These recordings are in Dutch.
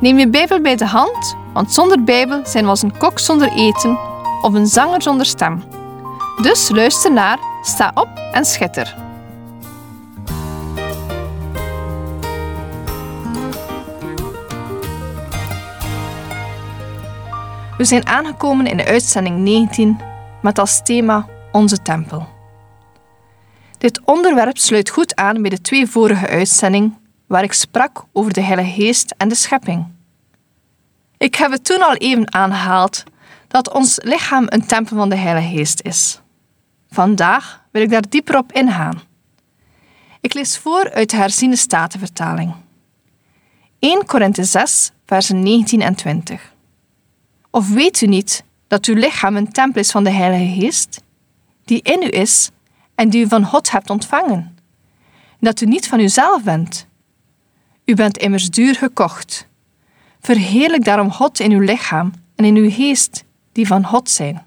Neem je Bijbel bij de hand, want zonder Bijbel zijn we als een kok zonder eten of een zanger zonder stem. Dus luister naar, sta op en schitter. We zijn aangekomen in de uitzending 19 met als thema Onze Tempel. Dit onderwerp sluit goed aan bij de twee vorige uitzendingen waar ik sprak over de Heilige Geest en de schepping. Ik heb het toen al even aangehaald dat ons lichaam een tempel van de Heilige Geest is. Vandaag wil ik daar dieper op ingaan. Ik lees voor uit de herziene statenvertaling. 1 Korinthe 6, versen 19 en 20. Of weet u niet dat uw lichaam een tempel is van de Heilige Geest, die in u is en die u van God hebt ontvangen? Dat u niet van uzelf bent. U bent immers duur gekocht. Verheerlijk daarom God in uw lichaam en in uw geest, die van God zijn.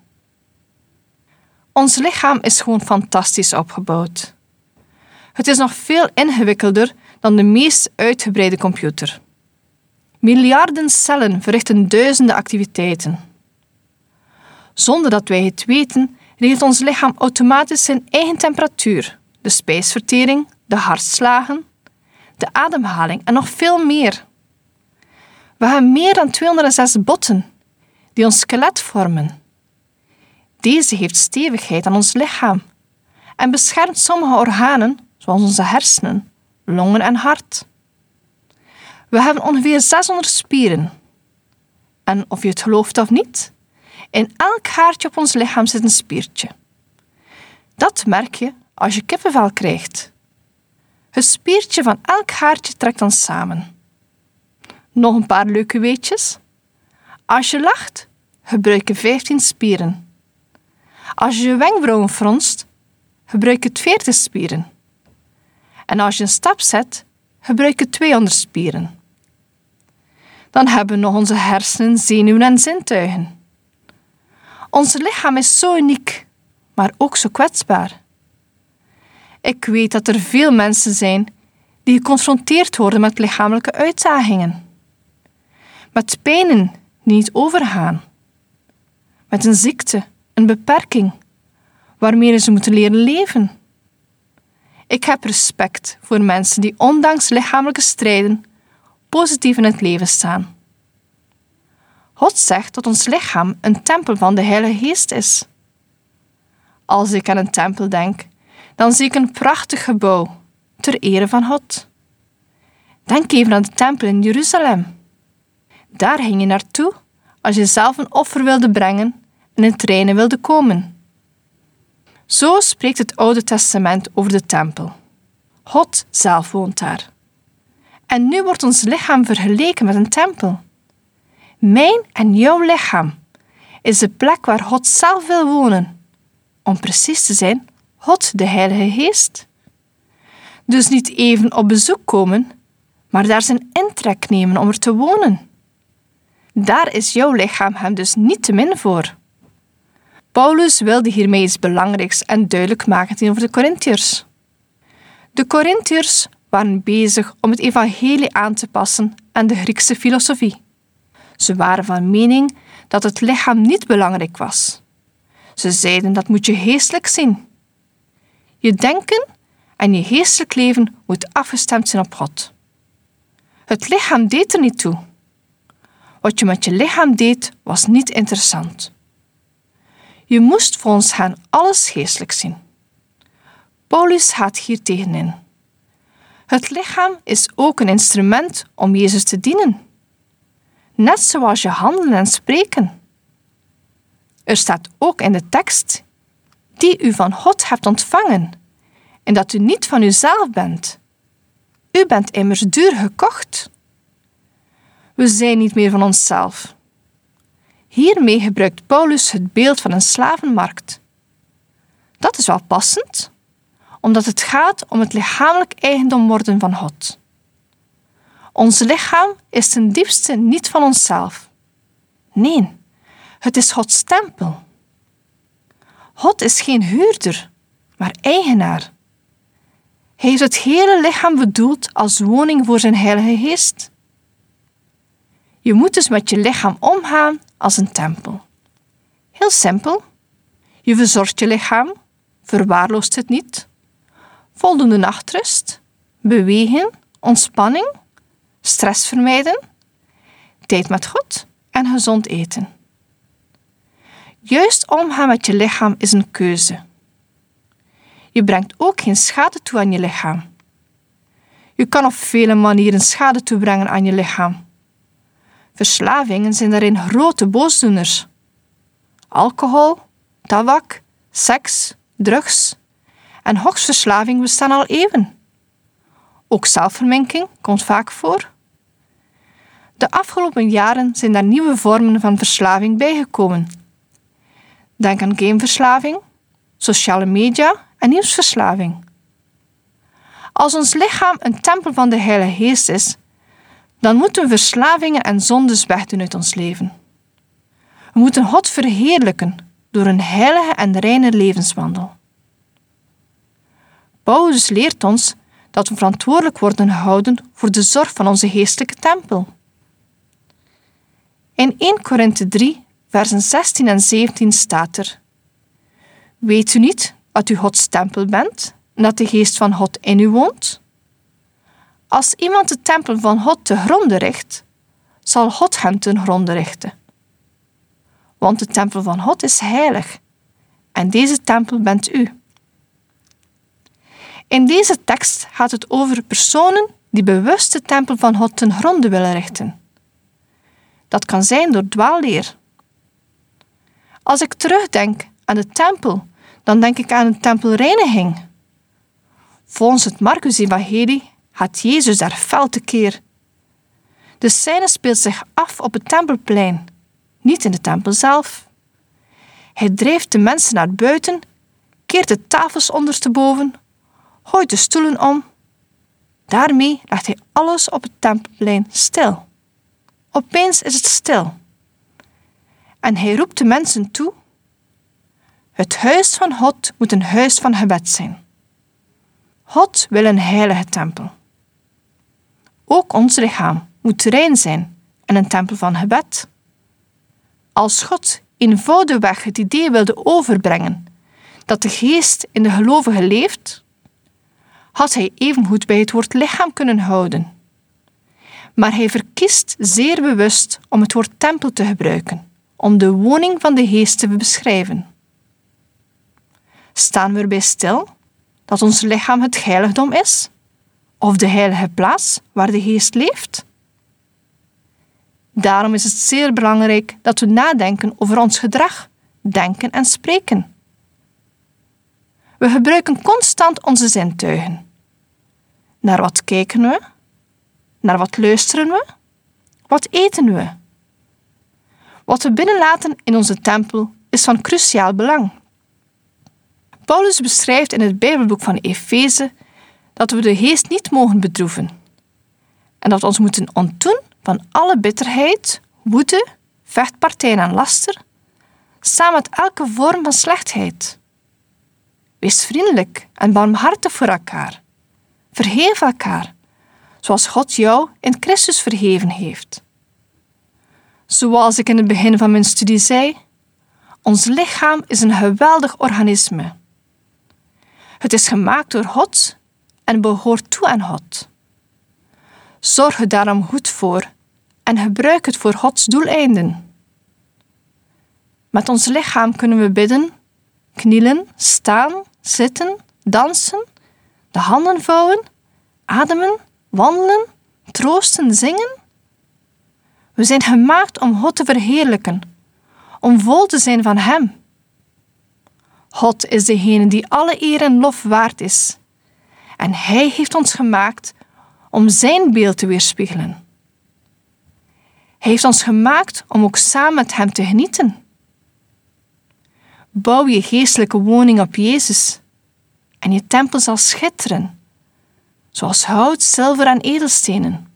Ons lichaam is gewoon fantastisch opgebouwd. Het is nog veel ingewikkelder dan de meest uitgebreide computer. Miljarden cellen verrichten duizenden activiteiten. Zonder dat wij het weten, regelt ons lichaam automatisch zijn eigen temperatuur, de spijsvertering, de hartslagen, de ademhaling en nog veel meer. We hebben meer dan 206 botten die ons skelet vormen. Deze geeft stevigheid aan ons lichaam en beschermt sommige organen, zoals onze hersenen, longen en hart. We hebben ongeveer 600 spieren. En of je het gelooft of niet, in elk haartje op ons lichaam zit een spiertje. Dat merk je als je kippenvel krijgt. Het spiertje van elk haartje trekt dan samen. Nog een paar leuke weetjes. Als je lacht, gebruik je 15 spieren. Als je je wenkbrauwen fronst, gebruik je 40 spieren. En als je een stap zet, gebruik je 200 spieren. Dan hebben we nog onze hersenen, zenuwen en zintuigen. Ons lichaam is zo uniek, maar ook zo kwetsbaar. Ik weet dat er veel mensen zijn die geconfronteerd worden met lichamelijke uitdagingen. Met pijnen die niet overgaan. Met een ziekte, een beperking, waarmee ze moeten leren leven. Ik heb respect voor mensen die ondanks lichamelijke strijden positief in het leven staan. God zegt dat ons lichaam een tempel van de Heilige Geest is. Als ik aan een tempel denk, dan zie ik een prachtig gebouw ter ere van God. Denk even aan de tempel in Jeruzalem. Daar ging je naartoe als je zelf een offer wilde brengen en in het reine wilde komen. Zo spreekt het Oude Testament over de tempel. God zelf woont daar. En nu wordt ons lichaam vergeleken met een tempel. Mijn en jouw lichaam is de plek waar God zelf wil wonen. Om precies te zijn, God, de Heilige Geest. Dus niet even op bezoek komen, maar daar zijn intrek nemen om er te wonen. Daar is jouw lichaam hem dus niet te min voor. Paulus wilde hiermee iets belangrijks en duidelijk maken tegenover de Corinthiërs. De Corinthiërs waren bezig om het evangelie aan te passen aan de Griekse filosofie. Ze waren van mening dat het lichaam niet belangrijk was. Ze zeiden dat moet je geestelijk zien. Je denken en je geestelijk leven moet afgestemd zijn op God. Het lichaam deed er niet toe. Wat je met je lichaam deed was niet interessant. Je moest volgens hen alles geestelijk zien. Paulus gaat hier tegenin. Het lichaam is ook een instrument om Jezus te dienen. Net zoals je handelen en spreken. Er staat ook in de tekst die u van God hebt ontvangen en dat u niet van uzelf bent. U bent immers duur gekocht. We zijn niet meer van onszelf. Hiermee gebruikt Paulus het beeld van een slavenmarkt. Dat is wel passend, omdat het gaat om het lichamelijk eigendom worden van God. Ons lichaam is ten diepste niet van onszelf. Nee, het is Gods tempel. God is geen huurder, maar eigenaar. Hij heeft het hele lichaam bedoeld als woning voor zijn Heilige Geest. Je moet dus met je lichaam omgaan als een tempel. Heel simpel. Je verzorgt je lichaam, verwaarloost het niet. Voldoende nachtrust, bewegen, ontspanning, stress vermijden, tijd met God en gezond eten. Juist omgaan met je lichaam is een keuze. Je brengt ook geen schade toe aan je lichaam. Je kan op vele manieren schade toebrengen aan je lichaam. Verslavingen zijn daarin grote boosdoeners. Alcohol, tabak, seks, drugs en hoksverslaving bestaan al eeuwen. Ook zelfverminking komt vaak voor. De afgelopen jaren zijn daar nieuwe vormen van verslaving bijgekomen. Denk aan gameverslaving, sociale media en nieuwsverslaving. Als ons lichaam een tempel van de Heilige Geest is, dan moeten we verslavingen en zondes wegdoen uit ons leven. We moeten God verheerlijken door een heilige en reine levenswandel. Paulus leert ons dat we verantwoordelijk worden gehouden voor de zorg van onze geestelijke tempel. In 1 Korinthe 3, versen 16 en 17 staat er: Weet u niet dat u Gods tempel bent en dat de geest van God in u woont? Als iemand de tempel van God te gronde richt, zal God hem ten gronde richten. Want de tempel van God is heilig en deze tempel bent u. In deze tekst gaat het over personen die bewust de tempel van God ten gronde willen richten. Dat kan zijn door dwaalleer. Als ik terugdenk aan de tempel, dan denk ik aan een tempelreiniging. Volgens het Marcus-evangelie gaat Jezus daar fel tekeer. De scène speelt zich af op het tempelplein, niet in de tempel zelf. Hij drijft de mensen naar buiten, keert de tafels ondersteboven, gooit de stoelen om. Daarmee legt hij alles op het tempelplein stil. Opeens is het stil. En hij roept de mensen toe: Het huis van God moet een huis van gebed zijn. God wil een heilige tempel. Ook ons lichaam moet rein zijn en een tempel van gebed. Als God eenvoudigweg het idee wilde overbrengen dat de geest in de gelovige leeft, had hij evengoed bij het woord lichaam kunnen houden. Maar hij verkiest zeer bewust om het woord tempel te gebruiken, om de woning van de geest te beschrijven. Staan we erbij stil dat ons lichaam het heiligdom is? of de heilige plaats waar de geest leeft? Daarom is het zeer belangrijk dat we nadenken over ons gedrag, denken en spreken. We gebruiken constant onze zintuigen. Naar wat kijken we? Naar wat luisteren we? Wat eten we? Wat we binnenlaten in onze tempel is van cruciaal belang. Paulus beschrijft in het Bijbelboek van Efeze dat we de geest niet mogen bedroeven en dat we ons moeten ontdoen van alle bitterheid, woede, vechtpartijen en laster, samen met elke vorm van slechtheid. Wees vriendelijk en barmhartig voor elkaar. Vergeef elkaar, zoals God jou in Christus vergeven heeft. Zoals ik in het begin van mijn studie zei, ons lichaam is een geweldig organisme. Het is gemaakt door God en behoort toe aan God. Zorg er daarom goed voor en gebruik het voor Gods doeleinden. Met ons lichaam kunnen we bidden, knielen, staan, zitten, dansen, de handen vouwen, ademen, wandelen, troosten, zingen. We zijn gemaakt om God te verheerlijken, om vol te zijn van Hem. God is degene die alle eer en lof waard is en Hij heeft ons gemaakt om Zijn beeld te weerspiegelen. Hij heeft ons gemaakt om ook samen met Hem te genieten. Bouw je geestelijke woning op Jezus en je tempel zal schitteren, zoals hout, zilver en edelstenen.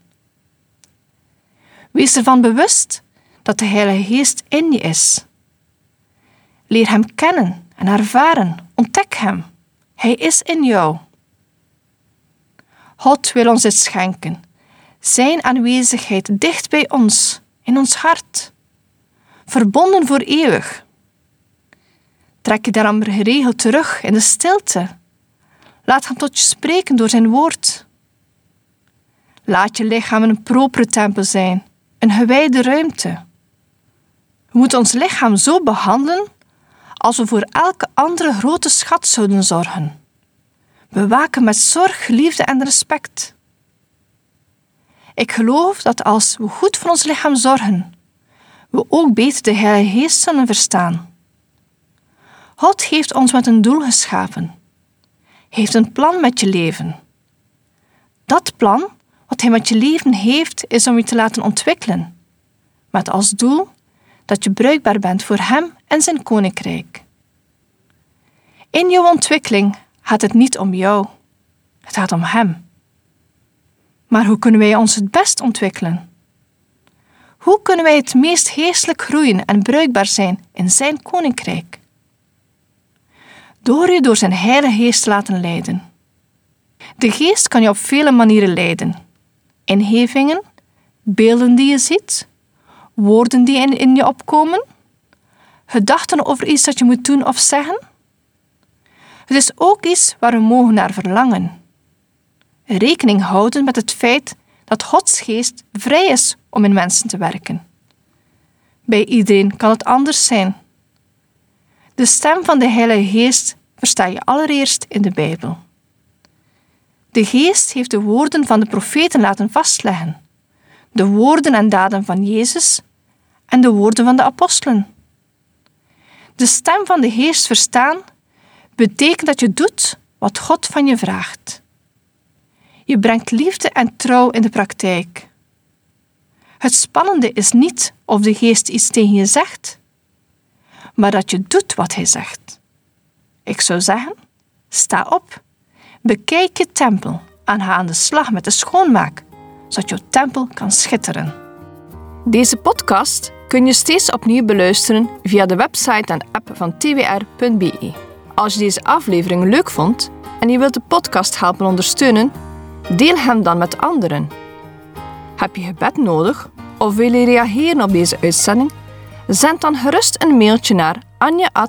Wees ervan bewust dat de Heilige Geest in je is. Leer Hem kennen en ervaren, ontdek Hem. Hij is in jou. God wil ons dit schenken. Zijn aanwezigheid dicht bij ons, in ons hart. Verbonden voor eeuwig. Trek je daarom geregeld terug in de stilte. Laat hem tot je spreken door zijn woord. Laat je lichaam een propere tempel zijn, een gewijde ruimte. We moeten ons lichaam zo behandelen als we voor elke andere grote schat zouden zorgen. We waken met zorg, liefde en respect. Ik geloof dat als we goed voor ons lichaam zorgen, we ook beter de Heilige Geest zullen verstaan. God heeft ons met een doel geschapen. Heeft een plan met je leven. Dat plan, wat Hij met je leven heeft, is om je te laten ontwikkelen, met als doel dat je bruikbaar bent voor Hem en Zijn koninkrijk. In jouw ontwikkeling gaat het niet om jou, het gaat om Hem. Maar hoe kunnen wij ons het best ontwikkelen? Hoe kunnen wij het meest geestelijk groeien en bruikbaar zijn in Zijn koninkrijk? Door je door Zijn Heilige Geest te laten leiden. De Geest kan je op vele manieren leiden: ingevingen, beelden die je ziet, woorden die in, in je opkomen, gedachten over iets dat je moet doen of zeggen. Het is ook iets waar we mogen naar verlangen. Rekening houden met het feit dat Gods geest vrij is om in mensen te werken. Bij iedereen kan het anders zijn. De stem van de Heilige Geest versta je allereerst in de Bijbel. De Geest heeft de woorden van de profeten laten vastleggen, de woorden en daden van Jezus en de woorden van de apostelen. De stem van de Geest verstaan betekent dat je doet wat God van je vraagt. Je brengt liefde en trouw in de praktijk. Het spannende is niet of de Geest iets tegen je zegt, maar dat je doet wat Hij zegt. Ik zou zeggen: sta op, bekijk je tempel en ga aan de slag met de schoonmaak, zodat jouw tempel kan schitteren. Deze podcast kun je steeds opnieuw beluisteren via de website en app van twr.be. Als je deze aflevering leuk vond en je wilt de podcast helpen ondersteunen, deel hem dan met anderen. Heb je gebed nodig of wil je reageren op deze uitzending? Zend dan gerust een mailtje naar anje.twr.be.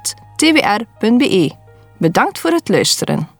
Bedankt voor het luisteren.